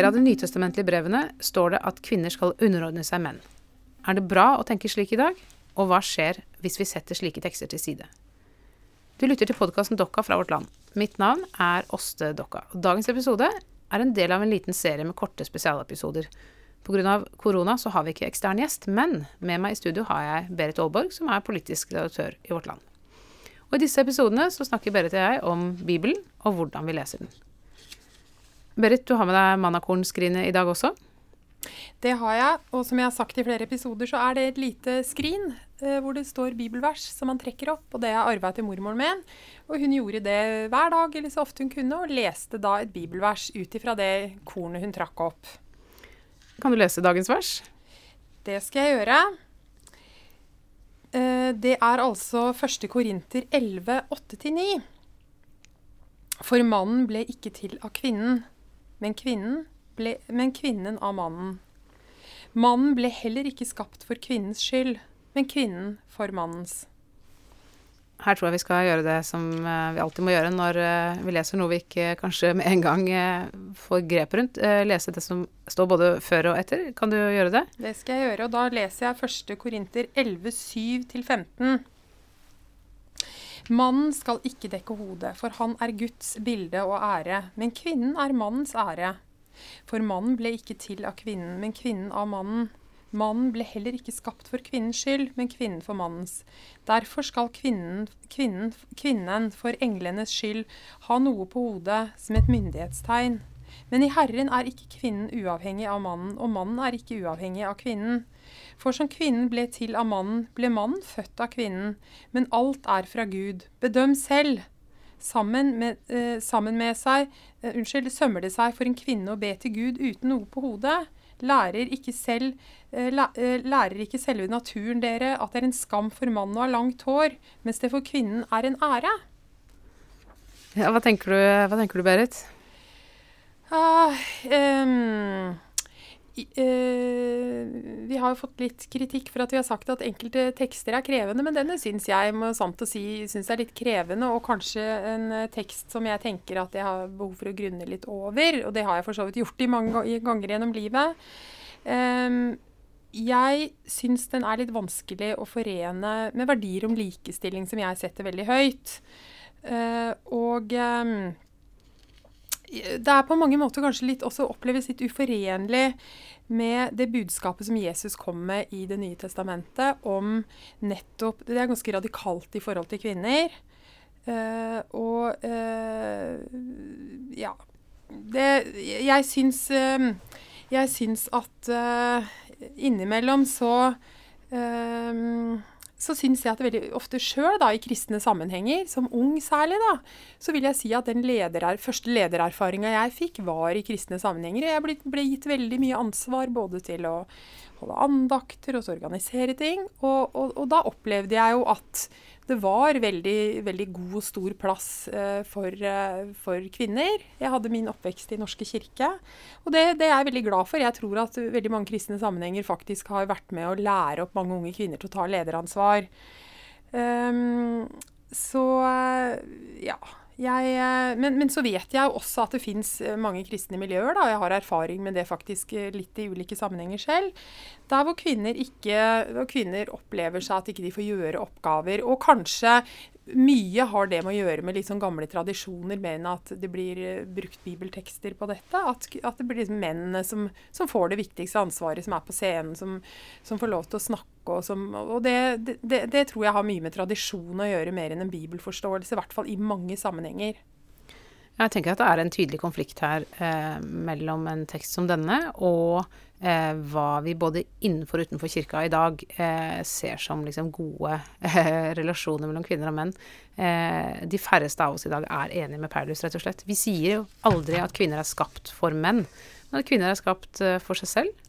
flere av de nytestamentlige brevene står det at kvinner skal underordne seg menn. Er det bra å tenke slik i dag? Og hva skjer hvis vi setter slike tekster til side? Du lytter til podkasten Dokka fra vårt land. Mitt navn er Åste Dokka. Dagens episode er en del av en liten serie med korte spesialepisoder. Pga. korona så har vi ikke ekstern gjest, men med meg i studio har jeg Berit Aalborg, som er politisk redaktør i Vårt Land. Og I disse episodene så snakker Berit og jeg om Bibelen og hvordan vi leser den. Berit, du har med deg mannakornskrinet i dag også? Det har jeg, og som jeg har sagt i flere episoder, så er det et lite skrin eh, hvor det står bibelvers som man trekker opp. Og det har jeg arva etter mormoren min. Og hun gjorde det hver dag eller så ofte hun kunne, og leste da et bibelvers ut ifra det kornet hun trakk opp. Kan du lese dagens vers? Det skal jeg gjøre. Eh, det er altså 1. Korinter 11, 8-9. For mannen ble ikke til av kvinnen, men kvinnen, ble, men kvinnen av mannen. Mannen ble heller ikke skapt for kvinnens skyld, men kvinnen for mannens. Her tror jeg vi skal gjøre det som eh, vi alltid må gjøre når eh, vi leser noe vi ikke kanskje med en gang får grep rundt. Lese det som står både før og etter. Kan du gjøre det? Det skal jeg gjøre, og da leser jeg 1. Korinter 11, 7-15. Mannen skal ikke dekke hodet, for han er Guds bilde og ære, men kvinnen er mannens ære. For mannen ble ikke til av kvinnen, men kvinnen av mannen. Mannen ble heller ikke skapt for kvinnens skyld, men kvinnen for mannens. Derfor skal kvinnen, kvinnen, kvinnen for englenes skyld ha noe på hodet som et myndighetstegn. Men i Herren er ikke kvinnen uavhengig av mannen, og mannen er ikke uavhengig av kvinnen. For som kvinnen ble til av mannen, ble mannen født av kvinnen. Men alt er fra Gud. Bedøm selv. Sammen med, eh, sammen med seg eh, Unnskyld, sømmer det seg for en kvinne å be til Gud uten noe på hodet? Lærer ikke, selv, eh, eh, lærer ikke selve naturen dere at det er en skam for mannen å ha langt hår, mens det for kvinnen er en ære? Ja, hva tenker du, hva tenker du Berit? Ah, um, uh, vi har fått litt kritikk for at vi har sagt at enkelte tekster er krevende, men denne syns jeg må sant å si, synes er litt krevende, og kanskje en uh, tekst som jeg tenker at jeg har behov for å grunne litt over. Og det har jeg for så vidt gjort i mange ganger gjennom livet. Um, jeg syns den er litt vanskelig å forene med verdier om likestilling, som jeg setter veldig høyt. Uh, og um, det er på mange måter kanskje litt også oppleves litt uforenlig med det budskapet som Jesus kom med i Det nye testamentet om nettopp Det er ganske radikalt i forhold til kvinner. Uh, og uh, ja det, Jeg syns uh, Jeg syns at innimellom så så syns jeg at veldig ofte sjøl, i kristne sammenhenger, som ung særlig, da, så vil jeg si at den leder, første ledererfaringa jeg fikk, var i kristne sammenhenger. Jeg ble, ble, gitt veldig mye ansvar både til å holde andakter og organisere ting. Og, og, og da opplevde jeg jo at det var veldig, veldig god stor plass eh, for, eh, for, kvinner. Jeg hadde min oppvekst i Norske kirke, og det, det, er jeg veldig glad for. Jeg tror at veldig mange kristne sammenhenger faktisk har vært med å lære opp mange unge kvinner til å ta lederansvar. Um, så eh, ja. Jeg, eh, men, men, så vet jeg også at det fins eh, mange kristne miljøer. Da. Jeg har erfaring med det faktisk eh, litt i ulike sammenhenger selv. Der hvor kvinner, ikke, hvor kvinner opplever seg at ikke de får gjøre oppgaver. Og kanskje mye har det med å gjøre med sånn gamle tradisjoner, mer enn at det blir brukt bibeltekster på dette. At, at det blir liksom mennene som, som, får det viktigste ansvaret, som er på scenen, som, som får lov til å snakke. Og, som, og det, det, det, tror jeg har mye med tradisjon å gjøre, mer enn en bibelforståelse. I hvert fall i mange sammenhenger. Jeg tenker at det er en tydelig konflikt her eh, mellom en tekst som denne og eh, hva vi både innenfor og utenfor kirka i dag eh, ser som liksom gode eh, relasjoner mellom kvinner og menn. Eh, de færreste av oss i dag er enige med Paulus, rett og slett. Vi sier jo aldri at kvinner er skapt for menn, men at kvinner er skapt eh, for seg selv.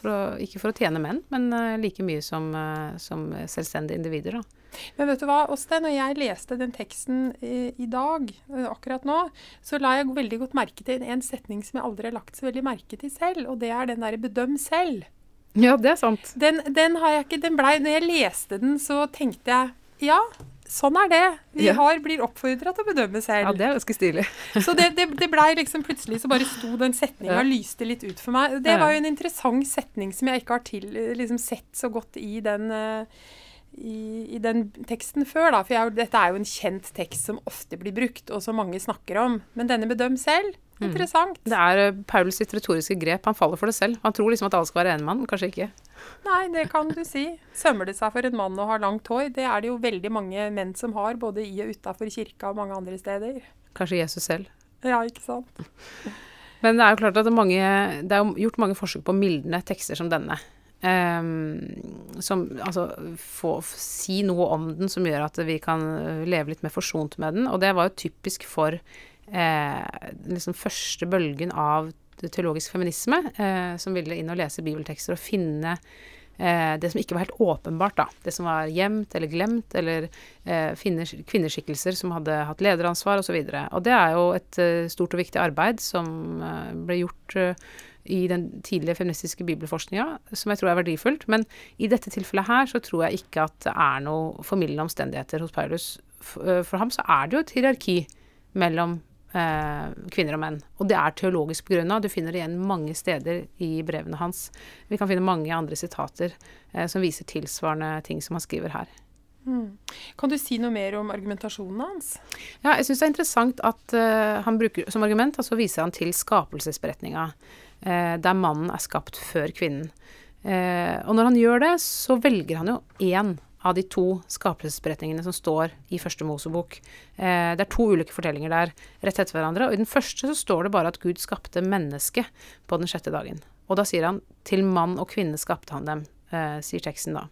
For å, ikke for å tjene menn, men like mye som, som selvstendige individer. da. Men vet du hva, Åste, når jeg leste den teksten i, i, dag, eh, akkurat nå, så la jeg veldig godt merke til en setning som jeg aldri har lagt så veldig merke til selv, og det er den derre 'bedøm selv'. Ja, det er sant. Den, den har jeg ikke Den blei Når jeg leste den, så tenkte jeg ja, sånn er det. Vi Ja. har, blir oppfordra til å bedømme selv. Ja, det er ganske stilig. Så det, det, det blei liksom plutselig så bare sto den setninga Ja. og lyste litt ut for meg. Det var jo en interessant setning som jeg ikke har til, liksom sett så godt i den uh, i, i den teksten før, da. For jeg, dette er jo en kjent tekst som ofte blir brukt, og som mange snakker om. Men denne bedøm selv. Mm. Interessant. Det er eh, Paulus sitt retoriske grep. Han faller for det selv. Han tror liksom at alle skal være enig med ham, kanskje ikke. Nei, det kan du si. Sømmer det seg for en mann å ha langt hår? Det er det jo veldig mange menn som har, både i og utafor kirka og mange andre steder. Kanskje Jesus selv. Ja, ikke sant? Men det er jo klart at det er, mange, det er gjort mange forsøk på mildende mildne tekster som denne. Um, som altså få, si noe om den som gjør at vi kan eh, leve litt mer forsont med den. Og det var jo typisk for eh, liksom første bølgen av det teologisk feminisme, eh, som ville inn og lese bibeltekster og finne eh, det som ikke var helt åpenbart, da. Det som var gjemt eller glemt, eller eh, kvinneskikkelser som hadde hatt lederansvar osv. Og, så og det er jo et stort og viktig arbeid som ble gjort i den tidlige feministiske bibelforskninga, som jeg tror er verdifullt. Men i dette tilfellet her så tror jeg ikke at det er noe formildende omstendigheter hos Paulus. For, ham så er det jo et hierarki mellom kvinner og menn. Og det er teologisk begrunna. Du finner det igjen mange steder i brevene hans. Vi kan finne mange andre sitater eh, som viser tilsvarende ting som han skriver her. Kan du si noe mer om argumentasjonen hans? Ja, jeg syns det er interessant at eh, han bruker som argument, altså viser han til skapelsesberetninga, eh, der mannen er skapt før kvinnen. Eh, og når han gjør det, så velger han jo én av de to skapelsesberetningene som står i første Mosebok. Eh, det er to ulike fortellinger der rett etter hverandre, og i den første så står det bare at Gud skapte mennesket på den sjette dagen. Og da sier han 'til mann og kvinne skapte han dem', eh, sier teksten da.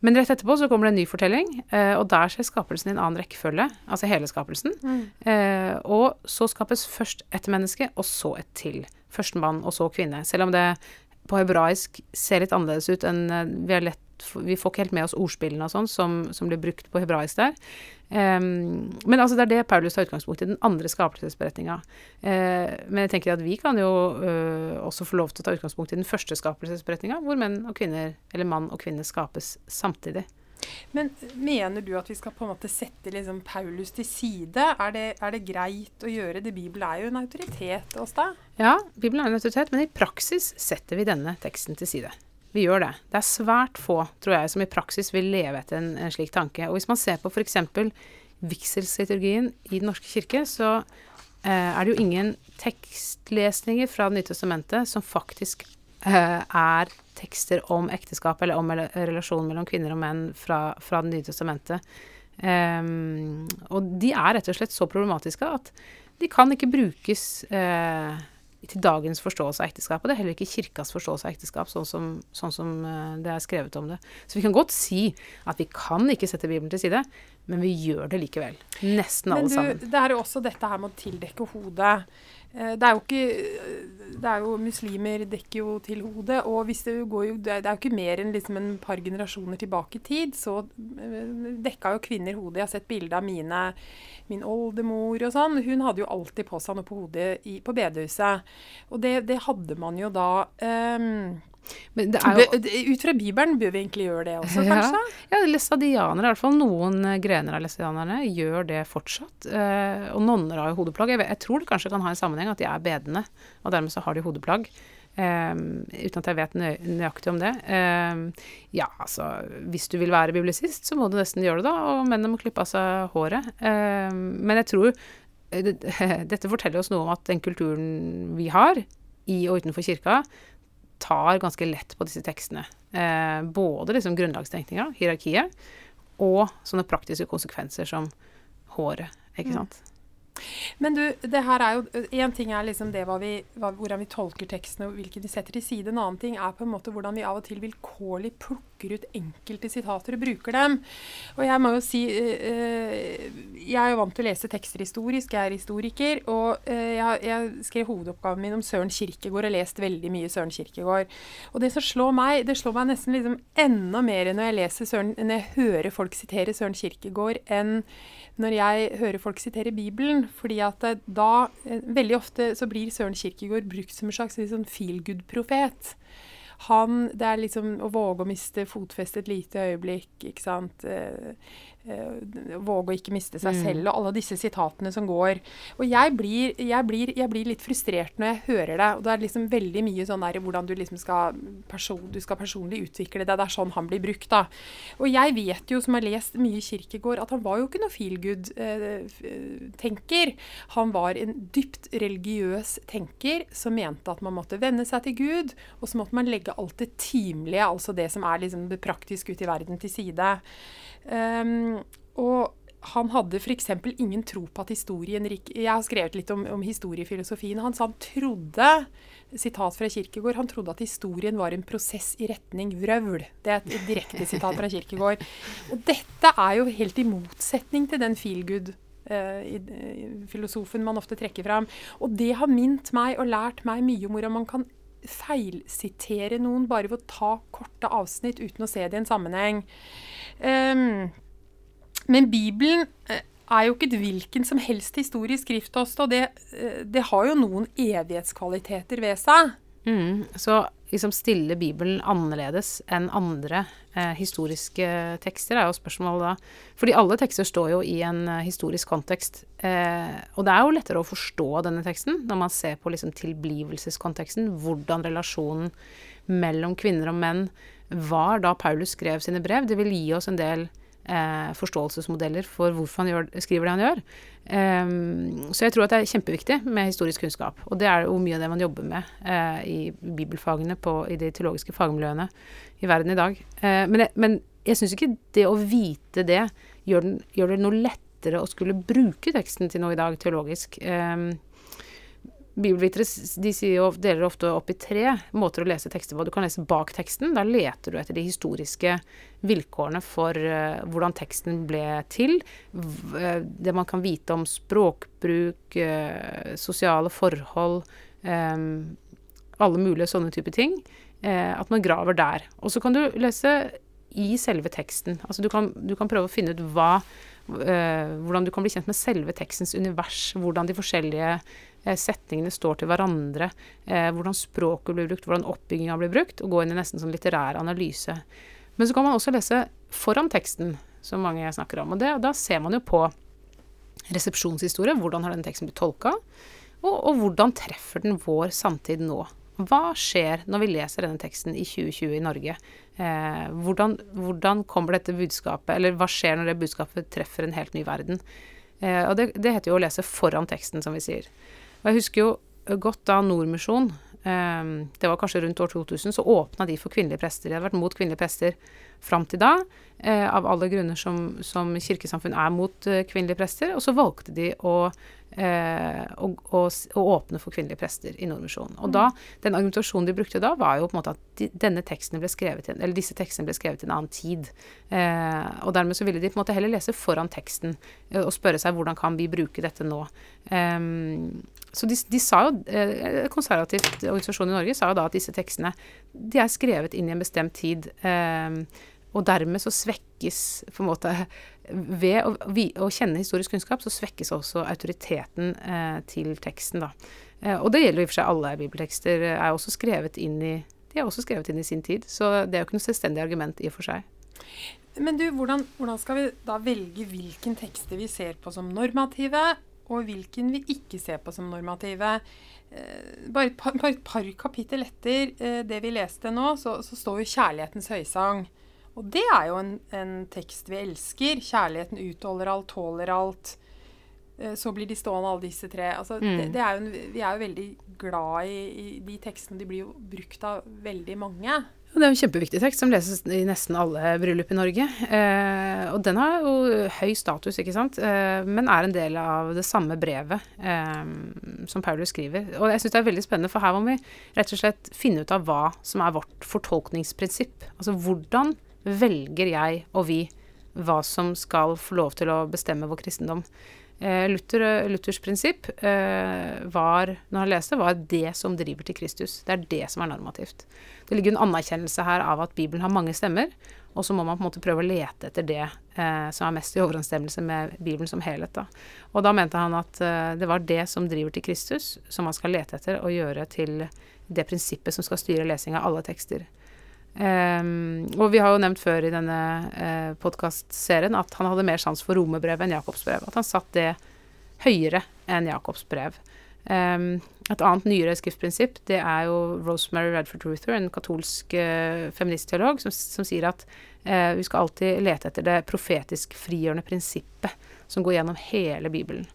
Men rett etterpå så kommer det en ny fortelling, eh, og der skjer skapelsen i en annen rekkefølge. Altså hele skapelsen. Eh, og så skapes først ett menneske, og så et til. Først mann, og så kvinne. Selv om det på hebraisk ser litt annerledes ut enn eh, vi har lett Vi får ikke helt med oss ordspillene og sånn som, som blir brukt på hebraisk der. Um, men altså det er det Paulus tar utgangspunkt i, den andre skapelsesberetninga. Uh, men jeg tenker at vi kan jo uh, også få lov til å ta utgangspunkt i den første skapelsesberetninga, hvor menn og kvinner, eller mann og kvinne, skapes samtidig. Men mener du at vi skal på en måte sette liksom Paulus til side? Er det, er det greit å gjøre det? Bibelen er jo en autoritet deg. Ja, Bibelen er en autoritet, men i praksis setter vi denne teksten til side. Vi gjør det. Det er svært få, tror jeg, som i praksis vil leve etter en, en slik tanke. Og hvis man ser på f.eks. vigselsliturgien i Den norske kirke, så eh, er det jo ingen tekstlesninger fra Det nye testamentet som faktisk eh, er tekster om ekteskap eller om relasjonen mellom kvinner og menn fra, fra Det nye testamentet. Um, og de er rett og slett så problematiske at de kan ikke brukes eh, til dagens forståelse av ekteskap. Og det er heller ikke kirkas forståelse av ekteskap, sånn som, sånn som eh, det er skrevet om det. Så vi kan godt si at vi kan ikke sette Bibelen til side, men vi gjør det likevel. Nesten alle Men du, sammen. det er jo også dette her med å tildekke hodet. Eh, Det er jo ikke Det er jo Muslimer dekker jo til hodet, og det jo Det er jo ikke mer enn liksom en par generasjoner tilbake i tid, så eh, dekka jo kvinner hodet. Jeg har sett bilde av mine min oldemor og sånn. Hun hadde jo alltid på seg noe på hodet i, på bedehuset. Og det, det hadde man jo da er jo Ut fra Bibelen bør vi egentlig gjøre det også, Ja. kanskje? Ja, læstadianere, i hvert fall noen eh, grener av læstadianerne, gjør det fortsatt. Eh, og nonner har jo hodeplagg. Jeg, vet, jeg tror det kanskje kan ha en sammenheng at de er bedende, og dermed så har de hodeplagg. Eh, uten at jeg vet nøy nøyaktig om det. Eh, ja, altså Hvis du vil være biblisist, så må du nesten gjøre det, da. Og mennene må klippe av seg håret. Eh, men jeg tror eh, det, Dette forteller oss noe om at den kulturen vi har, i og utenfor kirka, tar ganske lett på disse tekstene. Eh, både liksom grunnlagstenkninga, hierarkiet, og sånne praktiske konsekvenser som håret. Ikke sant? Men du, det her er jo Én ting er liksom det hva vi, hva, hvordan vi tolker tekstene og hvilke de setter til side. En annen ting er på en måte hvordan vi av og til vilkårlig plukker ut enkelte sitater og bruker dem. Og jeg må jo si eh, eh, Jeg er jo vant til å lese tekster historisk, jeg er historiker. Og eh, jeg, jeg skrev hovedoppgaven min om Søren Kirkegård og lest veldig mye Søren Kirkegård. Og det som slår meg, det slår meg nesten liksom enda mer når jeg leser Søren, når jeg hører folk sitere Søren Kirkegård, enn når jeg hører folk sitere Bibelen. Fordi at eh, da eh, Veldig ofte så blir Søren Kirkegård brukt som en slags litt sånn feel good-profet. Han Det er liksom å våge å miste fotfestet et lite øyeblikk, ikke sant. Eh, eh, våge å ikke miste seg Mm. selv, og alle disse sitatene som går. Og jeg blir, jeg, blir, jeg blir litt frustrert når jeg hører det. Og det er liksom veldig mye sånn der hvordan du liksom skal, person, du skal personlig utvikle det. Det er sånn han blir brukt, da. Og jeg vet jo, som har lest mye Kirkegård, at han var jo ikke noe feel good-tenker. han var en dypt religiøs tenker som mente at man måtte venne seg til Gud, og så måtte man legge alt det timelige, altså det som er liksom det praktiske ute i verden, til side. Um, og han hadde f.eks. ingen tro på at historien Jeg har skrevet litt om, om historiefilosofien. Han sa han trodde sitat fra Kirkegård, han trodde at historien var en prosess i retning vrøvl. Det er et direkte sitat fra Kirkegård. Og dette er jo helt i motsetning til den feelgood-filosofen man ofte trekker fram. Og det har mint meg og lært meg mye om hvordan man kan feilsitere noen bare ved å ta korte avsnitt uten å se det i en sammenheng. Um, men Bibelen eh, er jo ikke et hvilken som helst historisk skrift også, og det, eh, det har jo noen evighetskvaliteter ved seg. Mm, så liksom stille Bibelen annerledes enn andre eh, historiske tekster, er jo spørsmålet da. Fordi alle tekster står jo i en eh, historisk kontekst. Eh, og det er jo lettere å forstå denne teksten når man ser på liksom tilblivelseskonteksten. Hvordan relasjonen mellom kvinner og menn var da Paulus skrev sine brev. Det vil gi oss en del eh, forståelsesmodeller for hvorfor han gjør, skriver det han gjør. Um, så jeg tror at det er kjempeviktig med historisk kunnskap. Og det er jo mye av det man jobber med eh, i bibelfagene på, i de teologiske fagmiljøene i verden i dag. Eh, men jeg, men jeg syns ikke det å vite det gjør, den, gjør, det noe lettere å skulle bruke teksten til noe i dag teologisk. Um, Bibelvitere de jo, deler ofte opp i tre måter å lese tekster på. Du kan lese bak teksten. Da leter du etter de historiske vilkårene for uh, hvordan teksten ble til. Uh, det man kan vite om språkbruk, uh, sosiale forhold, um, alle mulige sånne typer ting. at man graver der. Og så kan du lese i selve teksten. Altså du kan, du kan prøve å finne ut hva hvordan du kan bli kjent med selve tekstens univers. Hvordan de forskjellige setningene står til hverandre, eh, hvordan språket blir brukt, hvordan oppbygginga blir brukt, og gå inn i nesten sånn litterær analyse. Men så kan man også lese foran teksten, som mange snakker om. Og det, da ser man jo på resepsjonshistorie, hvordan har denne teksten blitt tolka, og, og hvordan treffer den vår samtid nå. Hva skjer når vi leser denne teksten i 2020 i Norge? Eh, hvordan, hvordan, kommer dette budskapet, eller hva skjer når det budskapet treffer en helt ny verden? Eh, og det, det, heter jo å lese foran teksten, som vi sier. Og jeg husker jo godt da Nordmisjon, eh, det var kanskje rundt år 2000, så åpna de for kvinnelige prester. De hadde vært mot kvinnelige prester fram til da, eh, av alle grunner som, som kirkesamfunn er mot eh, kvinnelige prester. Og så valgte de å og, og, og, åpne for kvinnelige prester i Nordmisjonen. Og da, den argumentasjonen de brukte da, var jo på en måte at de, denne teksten ble skrevet eller disse tekstene ble skrevet i en annen tid. Eh, og dermed så ville de på en måte heller lese foran teksten eh, og spørre seg hvordan kan vi bruke dette nå. Eh, så de, de, sa jo, eh, Konservativt organisasjon i Norge sa jo da at disse tekstene de er skrevet inn i en bestemt tid. Eh, og dermed så svekkes på en måte Ved å, å, kjenne historisk kunnskap, så svekkes også autoriteten eh, til teksten, da. Eh, og det gjelder jo i og for seg alle bibeltekster. er også skrevet inn i De er også skrevet inn i sin tid. Så det er jo ikke noe selvstendig argument i og for seg. Men du, hvordan, hvordan skal vi da velge hvilken tekster vi ser på som normative, og hvilken vi ikke ser på som normative? Eh, bare et par, par, par kapittel etter eh, det vi leste nå, så, så står jo 'Kjærlighetens høysang'. Og det er jo en, en, tekst vi elsker. Kjærligheten utholder alt, tåler alt. Så blir de stående, alle disse tre. Altså, mm. det, det er en, vi er jo veldig glad i, i, de tekstene. De blir jo brukt av veldig mange. Det er en kjempeviktig tekst som leses i nesten alle bryllup i Norge. Eh, og den har jo høy status, ikke sant, eh, men er en del av det samme brevet eh, som Paulus skriver. Og jeg syns det er veldig spennende, for her må vi rett og slett finne ut av hva som er vårt fortolkningsprinsipp. Altså hvordan velger jeg og vi hva som skal få lov til å bestemme vår kristendom. Eh, Luther, Luthers prinsipp eh, var, når han leste, var det som driver til Kristus. Det er det som er normativt. Det ligger en anerkjennelse her av at Bibelen har mange stemmer, Og så må man på en måte prøve å lete etter det eh, som er mest i overensstemmelse med Bibelen som helhet. Da. Og da mente han at eh, det var det som driver til Kristus, som man skal lete etter og gjøre til det prinsippet som skal styre lesing av alle tekster. Um, og vi har jo nevnt før i denne uh, podkastserien at han hadde mer sans for romerbrevet enn Jakobs brev. At han satt det høyere enn Jakobs brev. Um, et annet nyere skriftprinsipp det er jo Rosemary Redford Ruther, en katolsk uh, feministteolog, som, som, sier at uh, vi skal alltid lete etter det profetisk frigjørende prinsippet som går gjennom hele Bibelen.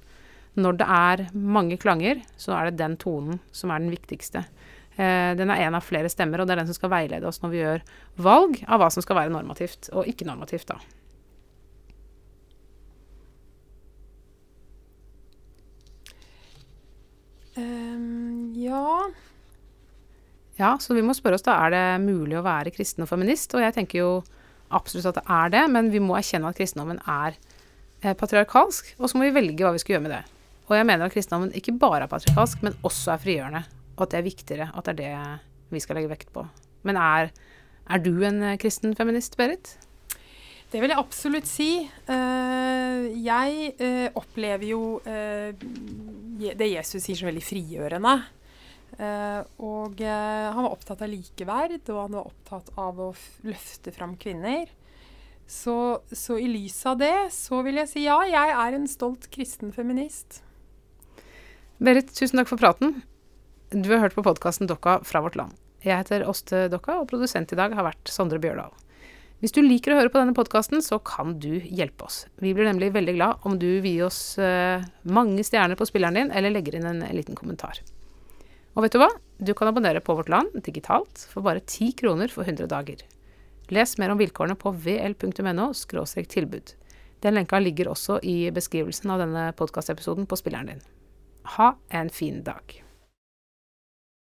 Når det er mange klanger, så er det den tonen som er den viktigste. Eh, den er en av flere stemmer, og det er den som skal veilede oss når vi gjør valg av hva som skal være normativt og ikke normativt, da. Um, ja Ja, så vi må spørre oss da, er det mulig å være kristen og feminist? Og jeg tenker jo absolutt at det er det, men vi må erkjenne at kristendommen er eh, patriarkalsk, og så må vi velge hva vi skal gjøre med det. Og jeg mener at kristendommen ikke bare er patriarkalsk, men også er frigjørende og at det er viktigere. At det er det vi skal legge vekt på. Men er, er du en eh, kristen feminist, Berit? Det vil jeg absolutt si. Uh, jeg uh, opplever jo det Jesus sier så veldig frigjørende. og han var opptatt av likeverd, og han var opptatt av å løfte fram kvinner. Så, så i lys av det så vil jeg si ja, jeg er en stolt kristen feminist. Berit, tusen takk for praten. Du har hørt på podkasten Dokka fra vårt land. Jeg heter Åste Dokka, og produsent i dag har vært Sondre Bjørdal. Hvis du liker å høre på denne podkasten, så kan du hjelpe oss. Vi blir nemlig veldig glad om du vil gi oss uh, mange stjerner på spilleren din, eller legger inn en liten kommentar. Og vet du hva? Du kan abonnere på Vårt Land digitalt for bare 10 kroner for 100 dager. Les mer om vilkårene på vl.no tilbud. Den lenka ligger også i beskrivelsen av denne podkastepisoden på spilleren din. Ha en fin dag.